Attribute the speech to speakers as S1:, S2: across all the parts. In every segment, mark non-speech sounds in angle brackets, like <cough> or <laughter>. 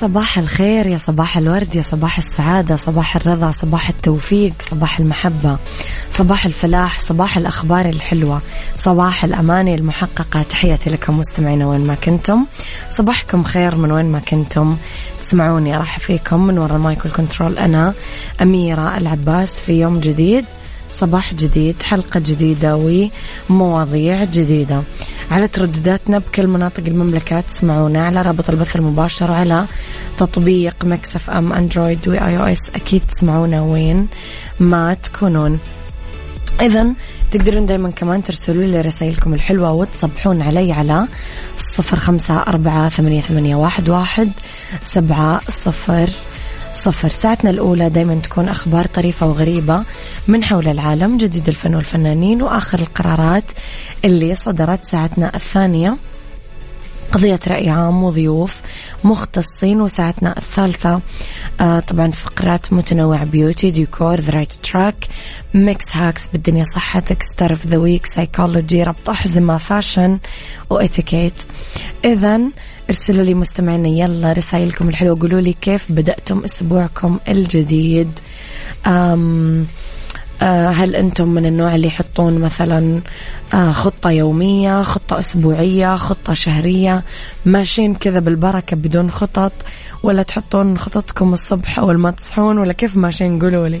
S1: صباح الخير يا صباح الورد يا صباح السعادة صباح الرضا صباح التوفيق صباح المحبة صباح الفلاح صباح الأخبار الحلوة صباح الأماني المحققة. تحياتي لكم مستمعين وين ما كنتم. صباحكم خير من وين ما كنتم. تسمعوني راح فيكم من وراء المايك والكنترول أنا أميرة العباس في يوم جديد. صباح جديد حلقة جديدة ومواضيع جديدة. على تردداتنا بكل مناطق المملكة تسمعونا على رابط البث المباشر وعلى تطبيق Mix FM Android و iOS. أكيد تسمعونا وين ما تكونون. إذا تقدرون دايما كمان ترسلوا لي رسائلكم الحلوة وتصبحون علي على صفر خمسة أربعة ثمانية, ثمانية واحد, واحد سبعة صفر صفر. ساعتنا الأولى دايما تكون أخبار طريفة وغريبة من حول العالم جديد الفن والفنانين وآخر القرارات اللي صدرت ساعتنا الثانية. قضية رأي عام وضيوف مختصين وساعتنا الثالثة آه طبعا فقرات متنوعة beauty ديكور the right track mix hacks بالدنيا صحتك star of the week psychology ربط أحزمة fashion واتيكيت إذا ارسلوا لي مستمعينا يلا رسائلكم الحلوة قولوا لي كيف بدأتم أسبوعكم الجديد؟ أم آه، هل أنتم من النوع اللي يحطون مثلا آه، خطة يومية خطة أسبوعية خطة شهرية ماشيين كذا بالبركة بدون خطط ولا تحطون خططكم الصبح أول ما تصحون ولا كيف ماشيين؟ قولوا لي.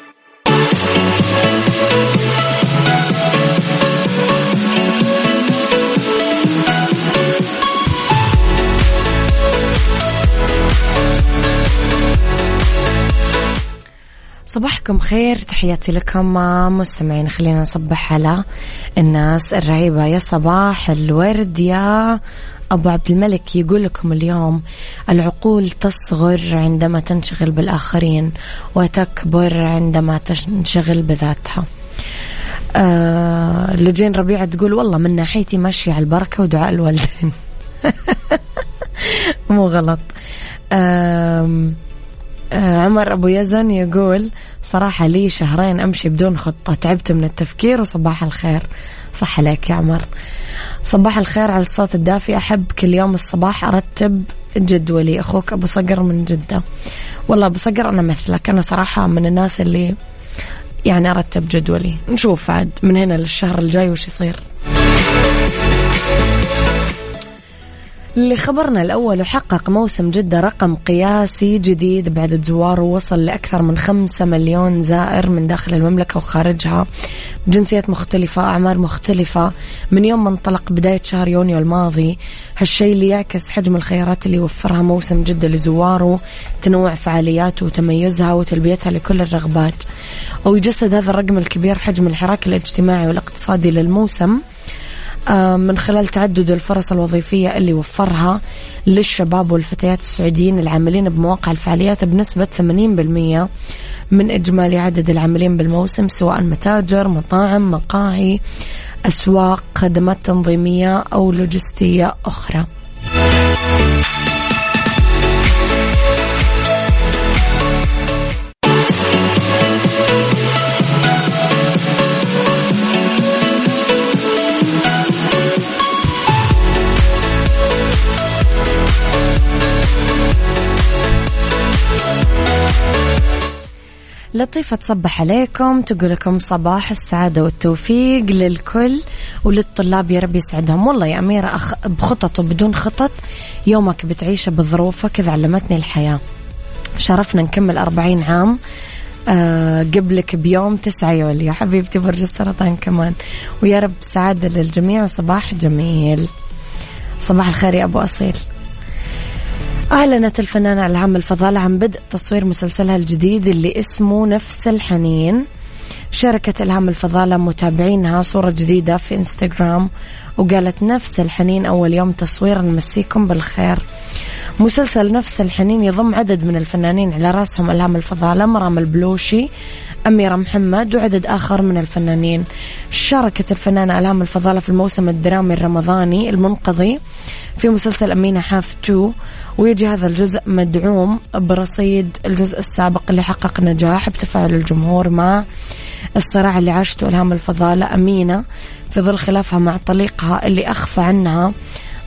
S1: صباحكم خير تحياتي لكم مستمعين. خلينا نصبح على الناس الرهيبة. يا صباح الورد يا أبو عبد الملك يقول لكم اليوم العقول تصغر عندما تنشغل بالآخرين وتكبر عندما تنشغل بذاتها. آه لجين ربيعة تقول والله من ناحيتي ماشية على البركة ودعاء الوالدين. <laughs> مو غلط. آه عمر أبو يزن يقول صراحة لي شهرين أمشي بدون خطة. تعبت من التفكير وصباح الخير. صح عليك يا عمر. صباح الخير على الصوت الدافي. أحب كل يوم الصباح أرتب جدولي. أخوك أبو صقر من جدة. والله أبو صقر أنا مثلك. أنا صراحة من الناس اللي يعني أرتب جدولي. نشوف عاد من هنا للشهر الجاي وش يصير. لخبرنا الأول وحقق موسم جدة رقم قياسي جديد بعد زواره وصل لأكثر من خمسة مليون زائر من داخل المملكة وخارجها. جنسيات مختلفة أعمار مختلفة. من يوم ما انطلق بداية شهر يونيو الماضي هالشيء اللي يعكس حجم الخيارات اللي وفرها موسم جدة لزواره تنوع فعالياته وتميزها وتلبيتها لكل الرغبات. ويجسد هذا الرقم الكبير حجم الحراك الاجتماعي والاقتصادي للموسم. من خلال تعدد الفرص الوظيفية اللي وفرها للشباب والفتيات السعوديين العاملين بمواقع الفعاليات بنسبة 80% من إجمالي عدد العاملين بالموسم سواء متاجر مطاعم مقاهي أسواق خدمات تنظيمية أو لوجستية أخرى. لطيفة تصبح عليكم تقول لكم صباح السعادة والتوفيق للكل وللطلاب يا رب يسعدهم. والله يا أميرة أخ بخطط وبدون خطط يومك بتعيشه بظروفه كذا علمتني الحياة. شرفنا نكمل أربعين عام آه قبلك بيوم تسعة يوليو. حبيبتي برج السرطان كمان. ويا رب سعادة للجميع وصباح جميل. صباح الخير يا أبو أصيل. أعلنت الفنانة ألهام الفضالة عن بدء تصوير مسلسلها الجديد اللي اسمه نفس الحنين. شاركت إلهام الفضالة متابعينها صورة جديدة في إنستغرام وقالت نفس الحنين أول يوم تصوير نمسيكم بالخير. مسلسل نفس الحنين يضم عدد من الفنانين على راسهم إلهام الفضالة مرام البلوشي أميرة محمد وعدد آخر من الفنانين. شاركت الفنانة ألهام الفضالة في الموسم الدرامي الرمضاني المنقضي في مسلسل أمينة حاف 2 ويجي هذا الجزء مدعوم برصيد الجزء السابق اللي حقق نجاح بتفاعل الجمهور مع الصراع اللي عاشته إلهام الفضالة أمينة في ظل خلافها مع طليقها اللي أخفى عنها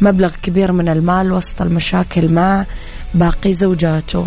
S1: مبلغ كبير من المال وسط المشاكل مع باقي زوجاته.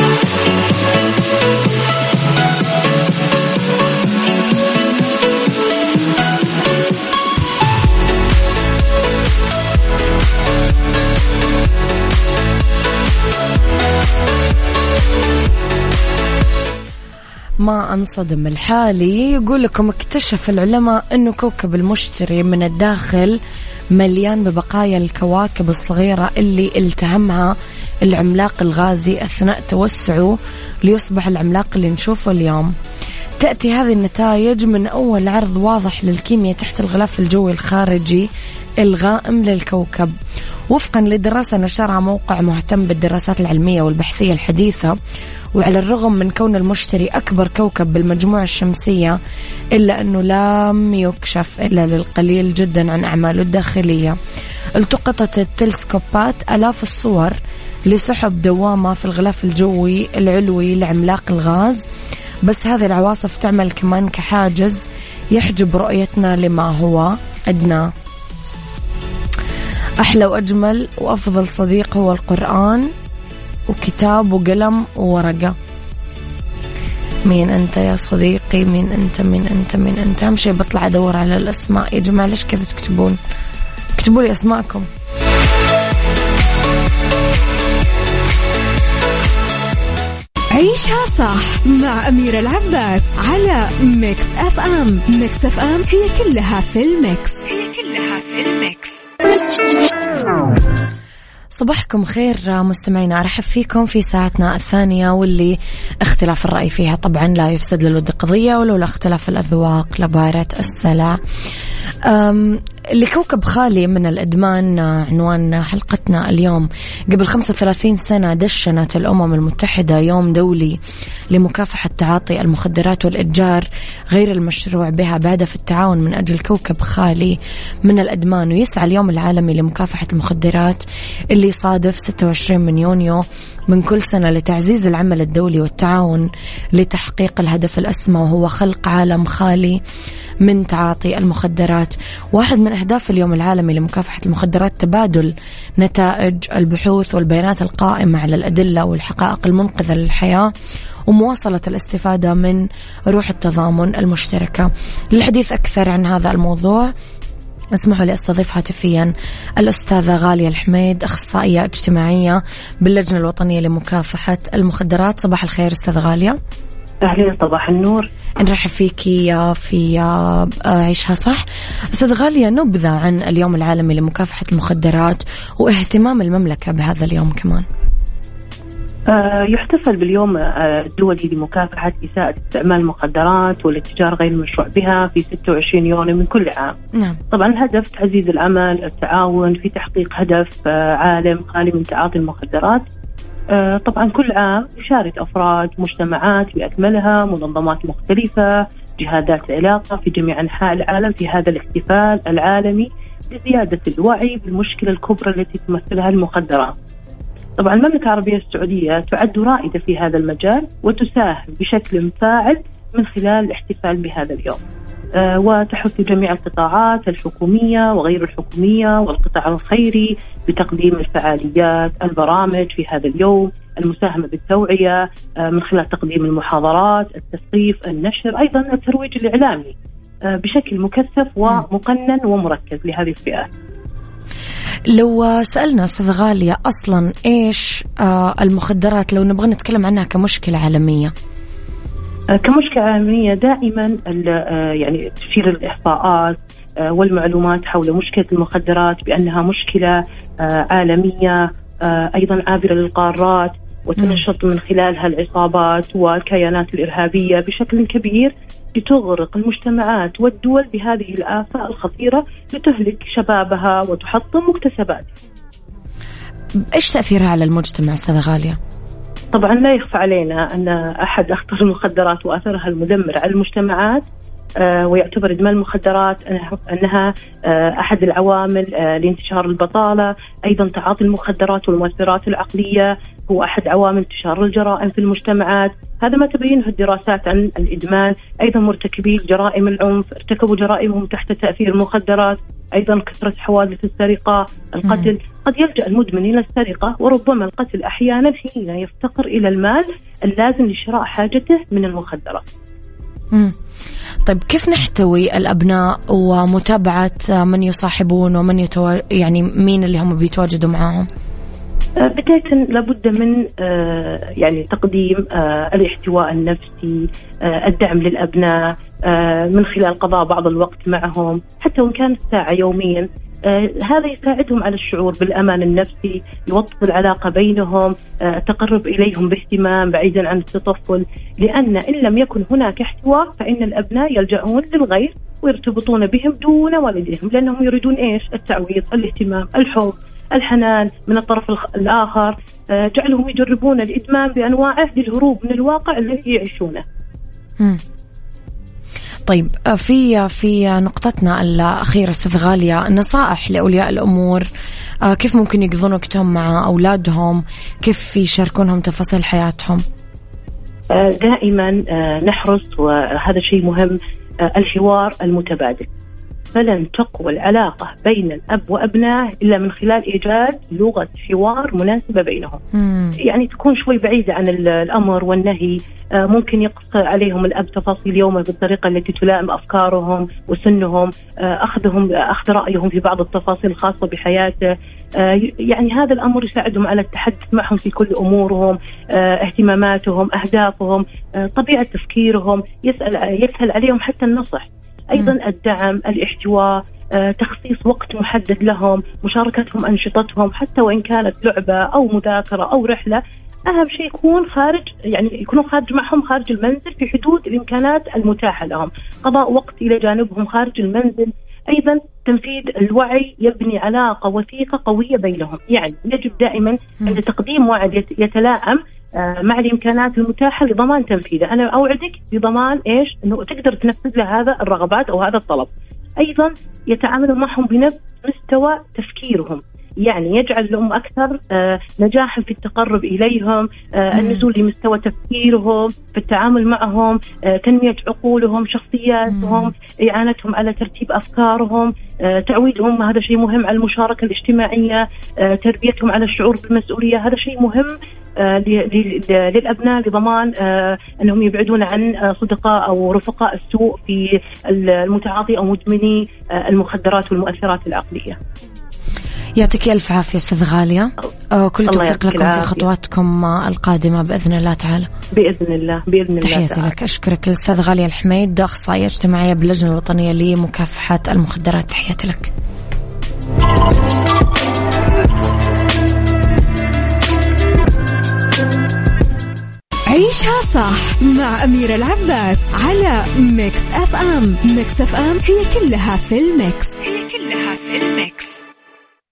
S1: ما أنصدم. الحالي يقول لكم اكتشف العلماء انه كوكب المشتري من الداخل مليان ببقايا الكواكب الصغيرة اللي التهمها العملاق الغازي أثناء توسعه ليصبح العملاق اللي نشوفه اليوم. تأتي هذه النتائج من أول عرض واضح للكيمياء تحت الغلاف الجوي الخارجي الغائم للكوكب. وفقا لدراسة نشرها موقع مهتم بالدراسات العلمية والبحثية الحديثة وعلى الرغم من كون المشتري أكبر كوكب بالمجموعة الشمسية إلا أنه لم يكشف إلا للقليل جدا عن أعماله الداخلية. التقطت التلسكوبات آلاف الصور لسحب دوامة في الغلاف الجوي العلوي لعملاق الغاز بس هذه العواصف تعمل كمان كحاجز يحجب رؤيتنا لما هو أدنى. أحلى وأجمل وأفضل صديق هو القرآن. وكتاب وقلم وورقة. مين أنت يا صديقي؟ مين أنت؟ مين أنت؟ مين أنت؟ أهم شيء بطلع أدور على الأسماء. يا جماعة ليش كذا تكتبون؟ اكتبوا لي أسماءكم.
S2: عيشها صح مع أميرة العباس على Mix FM. Mix FM هي كلها في ال mix. هي كلها في ال mix.
S1: صباحكم خير مستمعينا. أرحب فيكم في ساعتنا الثانية واللي اختلاف الرأي فيها. طبعا لا يفسد للود قضيه ولولا اختلاف الأذواق لبارة السلع. لكوكب خالي من الإدمان عنوان حلقتنا اليوم. قبل 35 سنة دشنت الأمم المتحدة يوم دولي لمكافحة تعاطي المخدرات والإتجار غير المشروع بها بهدف التعاون من أجل كوكب خالي من الإدمان. ويسعى اليوم العالمي لمكافحة المخدرات اللي يصادف 26 من يونيو من كل سنة لتعزيز العمل الدولي والتعاون لتحقيق الهدف الأسمى وهو خلق عالم خالي من تعاطي المخدرات. واحد من أهداف اليوم العالمي لمكافحة المخدرات تبادل نتائج البحوث والبيانات القائمة على الأدلة والحقائق المنقذة للحياة ومواصلة الاستفادة من روح التضامن المشتركة. للحديث أكثر عن هذا الموضوع اسمحوا لي أستضيف هاتفيا الأستاذة غالية الحميد أخصائية اجتماعية باللجنة الوطنية لمكافحة المخدرات. صباح الخير أستاذة غالية.
S3: أهلا صباح النور.
S1: نرحب فيكي في آه، عيشها صح. أستاذ غالية نبذة عن اليوم العالمي لمكافحة المخدرات واهتمام المملكة بهذا اليوم كمان.
S3: يحتفل باليوم آه، الدولي لمكافحة إساءة استعمال المخدرات والاتجار غير المشروع بها في 26 يونيو من كل عام.
S1: نعم.
S3: طبعا الهدف تعزيز العمل، التعاون في تحقيق هدف عالم خالي من تعاطي المخدرات. طبعا كل عام يشارك أفراد مجتمعات بأكملها منظمات مختلفة جهادات علاقة في جميع أنحاء العالم في هذا الاحتفال العالمي لزيادة الوعي بالمشكلة الكبرى التي تمثلها المخدرات. طبعا المملكة العربية السعودية تعد رائدة في هذا المجال وتساهم بشكل فاعل من خلال الاحتفال بهذا اليوم. آه، وتحث جميع القطاعات الحكومية وغير الحكومية والقطاع الخيري بتقديم الفعاليات البرامج في هذا اليوم المساهمة بالتوعية آه، من خلال تقديم المحاضرات التثقيف النشر أيضا الترويج الإعلامي آه، بشكل مكثف ومقنن ومركز لهذه الفئات
S1: لو سألنا أستاذ غالية أصلا إيش المخدرات لو نبغى نتكلم عنها كمشكلة عالمية.
S3: آه، كمشكلة عالمية دائما آه، يعني تشير الإحصاءات آه، والمعلومات حول مشكلة المخدرات بأنها مشكلة عالمية أيضا عابرة للقارات. وتنشط من خلالها العصابات والكيانات الإرهابية بشكل كبير لتغرق المجتمعات والدول بهذه الآفة الخطيرة لتهلك شبابها وتحطم مكتسباتها
S1: إيش تأثيرها على المجتمع أستاذة غالية؟
S3: طبعا لا يخفى علينا أن أحد أخطر المخدرات وأثرها المدمر على المجتمعات آه، ويعتبر إدمان المخدرات أنها آه، أحد العوامل آه، لانتشار البطالة، أيضا تعاطي المخدرات والمؤثرات العقلية هو أحد عوامل انتشار الجرائم في المجتمعات، هذا ما تبينه الدراسات عن الإدمان، أيضا مرتكبي جرائم العنف ارتكبوا جرائمهم تحت تأثير المخدرات، أيضا كثرة حوادث السرقة، القتل، قد يلجأ المدمن إلى السرقة وربما القتل أحيانا حين يفتقر إلى المال اللازم لشراء حاجته من المخدرات.
S1: مم. طيب كيف نحتوي الأبناء ومتابعة من يصاحبون ومن يتو... يعني مين اللي هم بيتواجدوا معاهم؟
S3: آه، بداية لابد من آه، يعني تقديم آه، الاحتواء النفسي الدعم للأبناء من خلال قضاء بعض الوقت معهم حتى وإن كانت ساعة يوميا. هذا يساعدهم على الشعور بالأمان النفسي، يوطد العلاقة بينهم، التقرب إليهم باهتمام بعيدا عن التطفل، لأن إن لم يكن هناك احتواء فإن الأبناء يلجؤون للغير ويرتبطون بهم دون والديهم لأنهم يريدون إيش؟ التعويض، الاهتمام، الحب، الحنان من الطرف الآخر، آه جعلهم يجربون الإدمان بأنواعه للهروب من الواقع الذي يعيشونه.
S1: طيب آه، في في نقطتنا الأخيرة أستاذ غالية نصائح لأولياء الأمور. آه، كيف ممكن يقضون وقتهم مع أولادهم؟ كيف يشاركونهم تفاصيل حياتهم؟
S3: دائما نحرص وهذا شيء مهم الحوار المتبادل. فلن تقوى العلاقة بين الأب وأبنائه إلا من خلال إيجاد لغة حوار مناسبة بينهم. مم. يعني تكون شوي بعيدة عن الأمر والنهي. آه، ممكن يقص عليهم الأب تفاصيل يومه بالطريقة التي تلائم أفكارهم وسنهم. آه، أخذهم أخذ رأيهم في بعض التفاصيل الخاصة بحياته. آه، يعني هذا الأمر يساعدهم على التحدث معهم في كل أمورهم. اهتماماتهم أهدافهم طبيعة تفكيرهم. يسأل يسهل عليهم حتى النصح. أيضا الدعم الاحتواء آه، تخصيص وقت محدد لهم مشاركتهم أنشطتهم حتى وإن كانت لعبة أو مذاكرة أو رحلة أهم شيء يكون خارج يعني يكونوا خارج معهم خارج المنزل في حدود الإمكانات المتاحة لهم. قضاء وقت إلى جانبهم خارج المنزل أيضا تنفيذ الوعي يبني علاقة وثيقة قوية بينهم، يعني يجب دائما عند تقديم وعد يتلائم آه، مع الإمكانات المتاحة لضمان تنفيذه، أنا أوعدك بضمان إيش؟ إنه تقدر تنفذ له هذا الرغبات أو هذا الطلب. أيضا يتعاملوا معهم بنفس مستوى تفكيرهم، يعني يجعل الأم أكثر آه، نجاحا في التقرب إليهم آه، النزول لمستوى تفكيرهم في التعامل معهم آه، تنمية عقولهم شخصياتهم إعانتهم على ترتيب أفكارهم تعويدهم هذا شيء مهم على المشاركة الاجتماعية تربيتهم على الشعور بالمسؤولية هذا شيء مهم للأبناء لضمان أنهم يبعدون عن صدقاء أو رفقاء السوء في المتعاطي أو مدمني المخدرات والمؤثرات العقلية.
S1: يعطيك ألف عافية أستاذ غالية. كل توفيق لكم في خطواتكم القادمة بإذن الله تعالى.
S3: بإذن الله بإذن الله
S1: تحياتي تعالى. لك. أشكرك الأستاذ غالية الحميد أخصائية اجتماعية باللجنة الوطنية لمكافحة المخدرات. تحياتي لك.
S2: عيشها صح مع أميرة العباس على Mix FM. Mix FM هي كلها في ال mix. هي كلها في ال mix.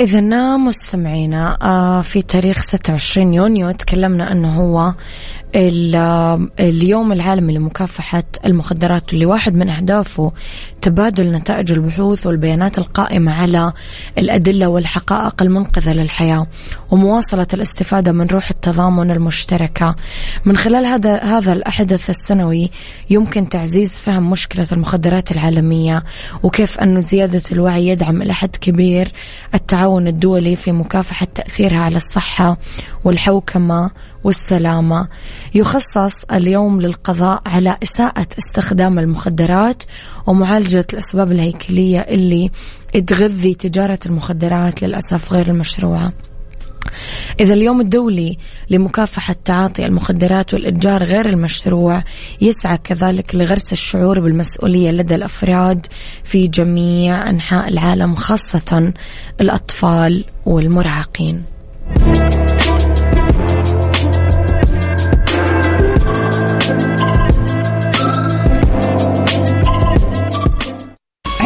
S1: إذا مستمعينا آه، في تاريخ 26 يونيو تكلمنا أنه هو اليوم العالمي لمكافحة المخدرات اللي واحد من أهدافه تبادل نتائج البحوث والبيانات القائمة على الأدلة والحقائق المنقذة للحياة ومواصلة الاستفادة من روح التضامن المشتركة. من خلال هذا هذا الأحدث السنوي يمكن تعزيز فهم مشكلة المخدرات العالمية وكيف أن زيادة الوعي يدعم إلى حد كبير التعاون الدولي في مكافحة تأثيرها على الصحة والحوكمة والسلامة يخصص اليوم للقضاء على إساءة استخدام المخدرات ومعالجة الأسباب الهيكلية اللي تغذي تجارة المخدرات للأسف غير المشروعة إذا اليوم الدولي لمكافحة تعاطي المخدرات والإتجار غير المشروع يسعى كذلك لغرس الشعور بالمسؤولية لدى الأفراد في جميع أنحاء العالم خاصة الأطفال والمراهقين.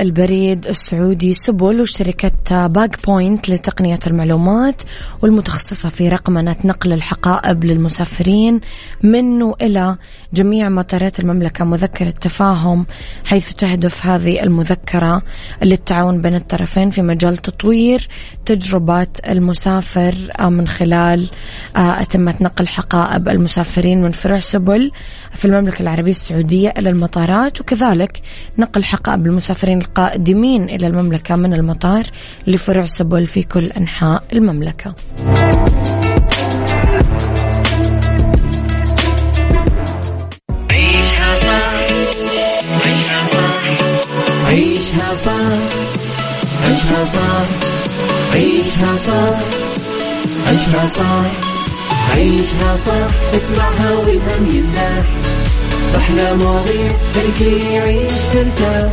S1: البريد السعودي سبل وشركة باك بوينت لتقنية المعلومات والمتخصصة في رقمنة نقل الحقائب للمسافرين من وإلى جميع مطارات المملكة مذكرة تفاهم حيث تهدف هذه المذكرة للتعاون بين الطرفين في مجال تطوير تجربة المسافر من خلال آه، أتمة نقل حقائب المسافرين من فروع سبل في المملكة العربية السعودية إلى المطارات وكذلك نقل حقائب المسافرين القادمين إلى المملكة من المطار لفرع سبل في كل أنحاء المملكة.
S4: عيشها صح عيشها صح عيشها صح عيشها صح عيشها صح عيشها صح عيشها صح اسمعها والهم ينزاح. أحلى مواضيع خلي يعيش ترتاح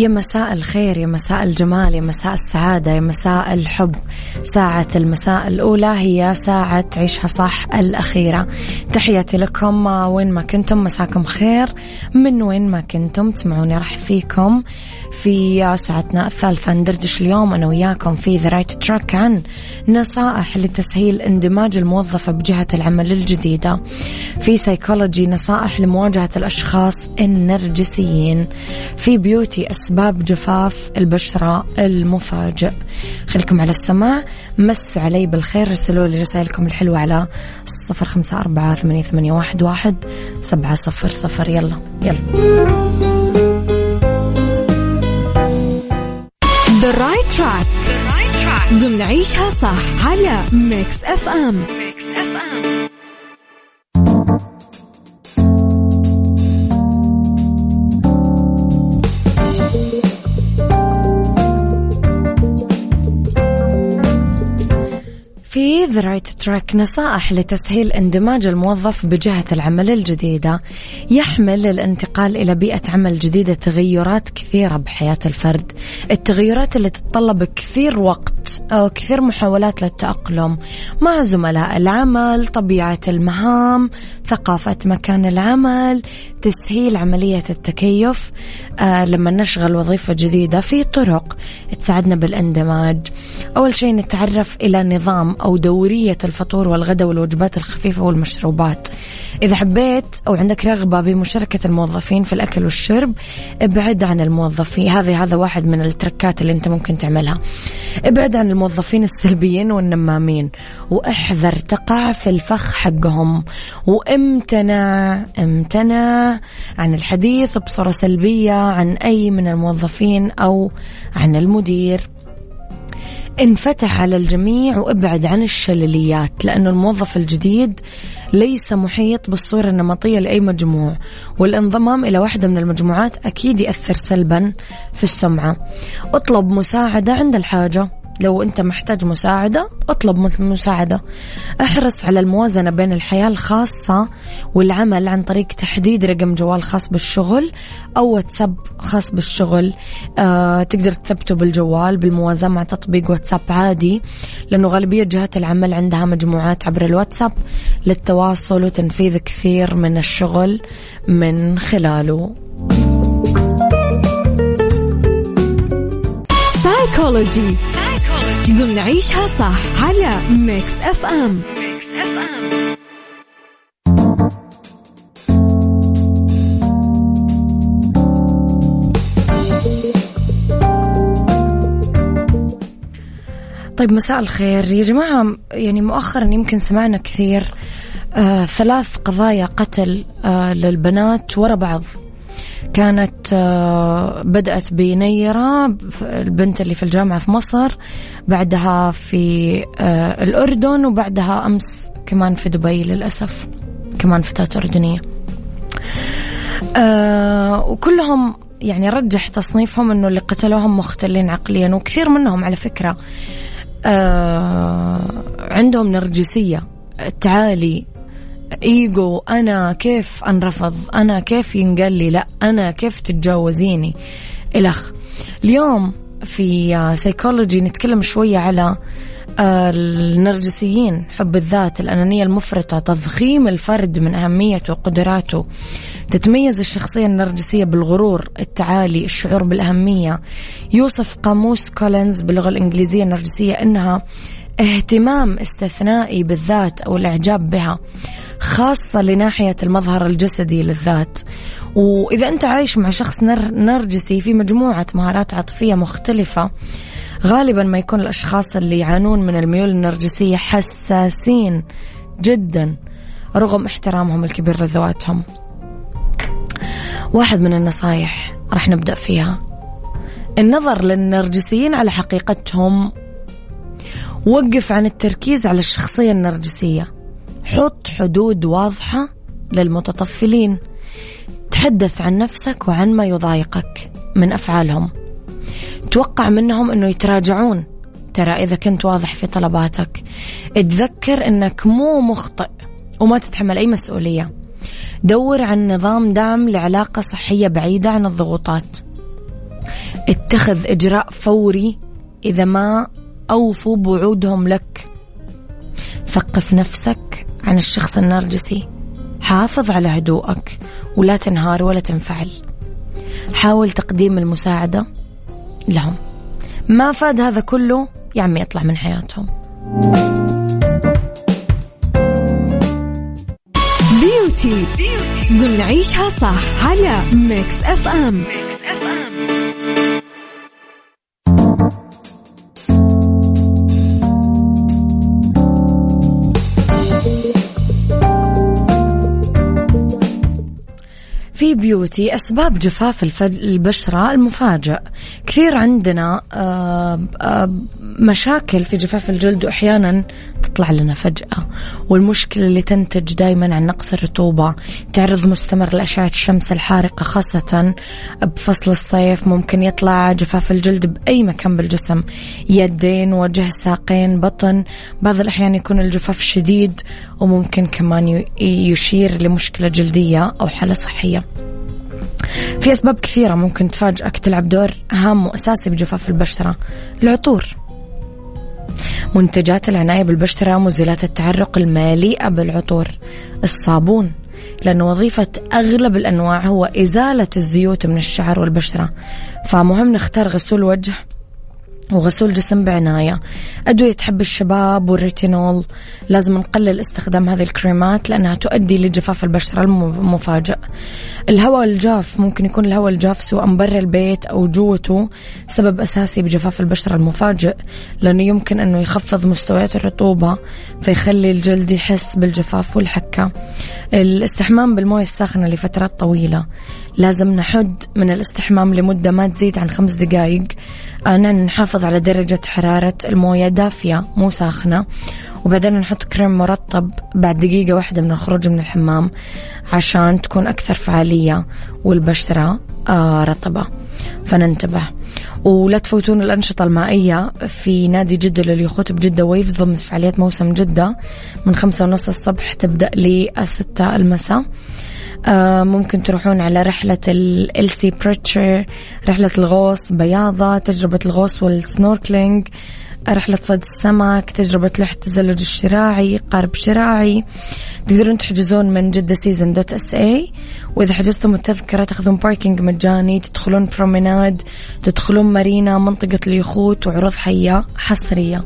S1: يا مساء الخير يا مساء الجمال يا مساء السعادة يا مساء الحب. ساعة المساء الأولى هي ساعة عيشها صح الأخيرة. تحياتي لكم وين ما كنتم مساكم خير. من وين ما كنتم تسمعوني راح فيكم في ساعتنا الثالثة. ندردش اليوم أنا وياكم في the right track عن نصائح لتسهيل اندماج الموظفة بجهة العمل الجديدة. في سيكولوجي نصائح لمواجهة الأشخاص النرجسيين. في beauty أسباب جفاف البشرة المفاجئ. خليكم على السماع. مس علي بالخير. رسلوا لي رسائلكم الحلوة على صفر خمسة أربعة ثمانية واحد سبعة صفر صفر. يلا يلا.
S2: The right track. ضمن عيشها صح على ام Mix
S1: FM the right track نصائح لتسهيل اندماج الموظف بجهة العمل الجديدة. يحمل الانتقال إلى بيئة عمل جديدة تغيرات كثيرة بحياة الفرد. التغيرات اللي تتطلب كثير وقت كثير محاولات للتأقلم مع زملاء العمل طبيعة المهام ثقافة مكان العمل تسهيل عملية التكيف آه لما نشغل وظيفة جديدة في طرق تساعدنا بالاندماج. أول شيء نتعرف إلى نظام أو دورية الفطور والغداء والوجبات الخفيفة والمشروبات. إذا حبيت أو عندك رغبة بمشاركة الموظفين في الأكل والشرب ابعد عن الموظفين. هذه هذا واحد من التركات اللي أنت ممكن تعملها. ابعد عن الموظفين السلبيين والنمامين. وأحذر تقع في الفخ حقهم. وامتنع امتنع عن الحديث بصورة سلبية عن أي من الموظفين أو عن المدير. انفتح على الجميع وابعد عن الشلليات لأنه الموظف الجديد ليس محيط بالصورة النمطية لأي مجموع. والانضمام إلى واحدة من المجموعات أكيد يأثر سلبا في السمعة. اطلب مساعدة عند الحاجة. لو أنت محتاج مساعدة اطلب مساعدة. احرص على الموازنة بين الحياة الخاصة والعمل عن طريق تحديد رقم جوال خاص بالشغل أو واتساب خاص بالشغل. آه تقدر تثبته بالجوال بالموازنة مع تطبيق واتساب عادي لأنه غالبية جهات العمل عندها مجموعات عبر الواتساب للتواصل وتنفيذ كثير من الشغل من خلاله.
S2: سايكولوجي ضمن عيشها صح على Mix FM
S1: طيب مساء الخير. يا جماعة يعني مؤخرا يمكن سمعنا كثير آه ثلاث قضايا قتل آه للبنات ورا بعض. كانت آه، بدأت بنيرة البنت اللي في الجامعة في مصر بعدها في آه، الأردن وبعدها أمس كمان في دبي للأسف كمان فتاة أردنية. آه، وكلهم يعني رجح تصنيفهم إنه اللي قتلوهم مختلين عقليا وكثير منهم على فكرة عندهم نرجسية تعالي إيجو أنا كيف أنرفض؟ أنا كيف ينقال لي لا أنا كيف تتجاوزيني؟ الخ اليوم في سيكولوجي نتكلم شوية على آه، النرجسيين حب الذات الأنانية المفرطة تضخيم الفرد من أهميته وقدراته. تتميز الشخصية النرجسية بالغرور التعالي الشعور بالأهمية. يوصف قاموس كولينز باللغة الإنجليزية النرجسية أنها اهتمام استثنائي بالذات أو الإعجاب بها. خاصة لناحية المظهر الجسدي للذات. وإذا أنت عايش مع شخص نر نرجسي في مجموعة مهارات عاطفية مختلفة غالبا ما يكون الأشخاص اللي يعانون من الميول النرجسية حساسين جدا رغم احترامهم الكبير لذواتهم. واحد من النصايح راح نبدأ فيها. النظر للنرجسيين على حقيقتهم. وقف عن التركيز على الشخصية النرجسية. حط حدود واضحة للمتطفلين. تحدث عن نفسك وعن ما يضايقك من أفعالهم. توقع منهم أنه يتراجعون. ترى إذا كنت واضح في طلباتك اتذكر أنك مو مخطئ وما تتحمل أي مسؤولية. دور عن نظام دعم لعلاقة صحية بعيدة عن الضغوطات. اتخذ إجراء فوري إذا ما أوفوا بوعودهم لك. ثقف نفسك عن الشخص النرجسي. حافظ على هدوءك ولا تنهار ولا تنفعل. حاول تقديم المساعدة لهم. ما فاد هذا كله يا عمي اطلع من حياتهم.
S2: beauty ضمن عيشها صح على Mix FM
S1: Mix beauty أسباب جفاف البشرة المفاجئ. كثير عندنا آه، آه، مشاكل في جفاف الجلد وأحيانا تطلع لنا فجأة. والمشكلة اللي تنتج دائما عن نقص الرطوبة تعرض مستمر لأشعة الشمس الحارقة خاصة بفصل الصيف. ممكن يطلع جفاف الجلد بأي مكان بالجسم. يدين وجه ساقين بطن. بعض الأحيان يكون الجفاف شديد وممكن كمان يشير لمشكلة جلدية أو حالة صحية. في أسباب كثيرة ممكن تفاجئك تلعب دور هام وأساسي بجفاف البشرة. العطور. منتجات العناية بالبشرة مزيلات التعرق المالئة بالعطور. الصابون. لأن وظيفة أغلب الأنواع هو إزالة الزيوت من الشعر والبشرة. فمهم نختار غسول وجه وغسول جسم بعناية. أدوية تحب الشباب والريتينول. لازم نقلل استخدام هذه الكريمات لأنها تؤدي لجفاف البشرة المفاجئ. الهواء الجاف ممكن يكون الهواء الجاف سواء برا البيت أو جوته سبب أساسي بجفاف البشرة المفاجئ لأنه يمكن أنه يخفض مستويات الرطوبة فيخلي الجلد يحس بالجفاف والحكة. الاستحمام بالموية الساخنة لفترات طويلة. لازم نحد من الاستحمام لمدة ما تزيد عن خمس دقائق أنا نحافظ على درجة حرارة الموية دافية مو ساخنة. وبعدين نحط كريم مرطب بعد دقيقة واحدة من الخروج من الحمام عشان تكون أكثر فعالية والبشرة آه رطبة. فننتبه. ولا تفوتون الأنشطة المائية في نادي جدة لليخوت بجدة Waves ضمن فعاليات موسم جدة. من خمسة ونص الصبح تبدأ لستة المساء. آه ممكن تروحون على رحلة ال sea breacher رحلة الغوص بياضة تجربة الغوص وال snorkeling. رحلة صيد السمك تجربة لوح التزلج الشراعي قارب شراعي. تقدرون تحجزون من جدة season dot sa وإذا حجزتم التذكرة تأخذون parking مجاني تدخلون promenade تدخلون marina منطقة اليخوت وعروض حية حصرية.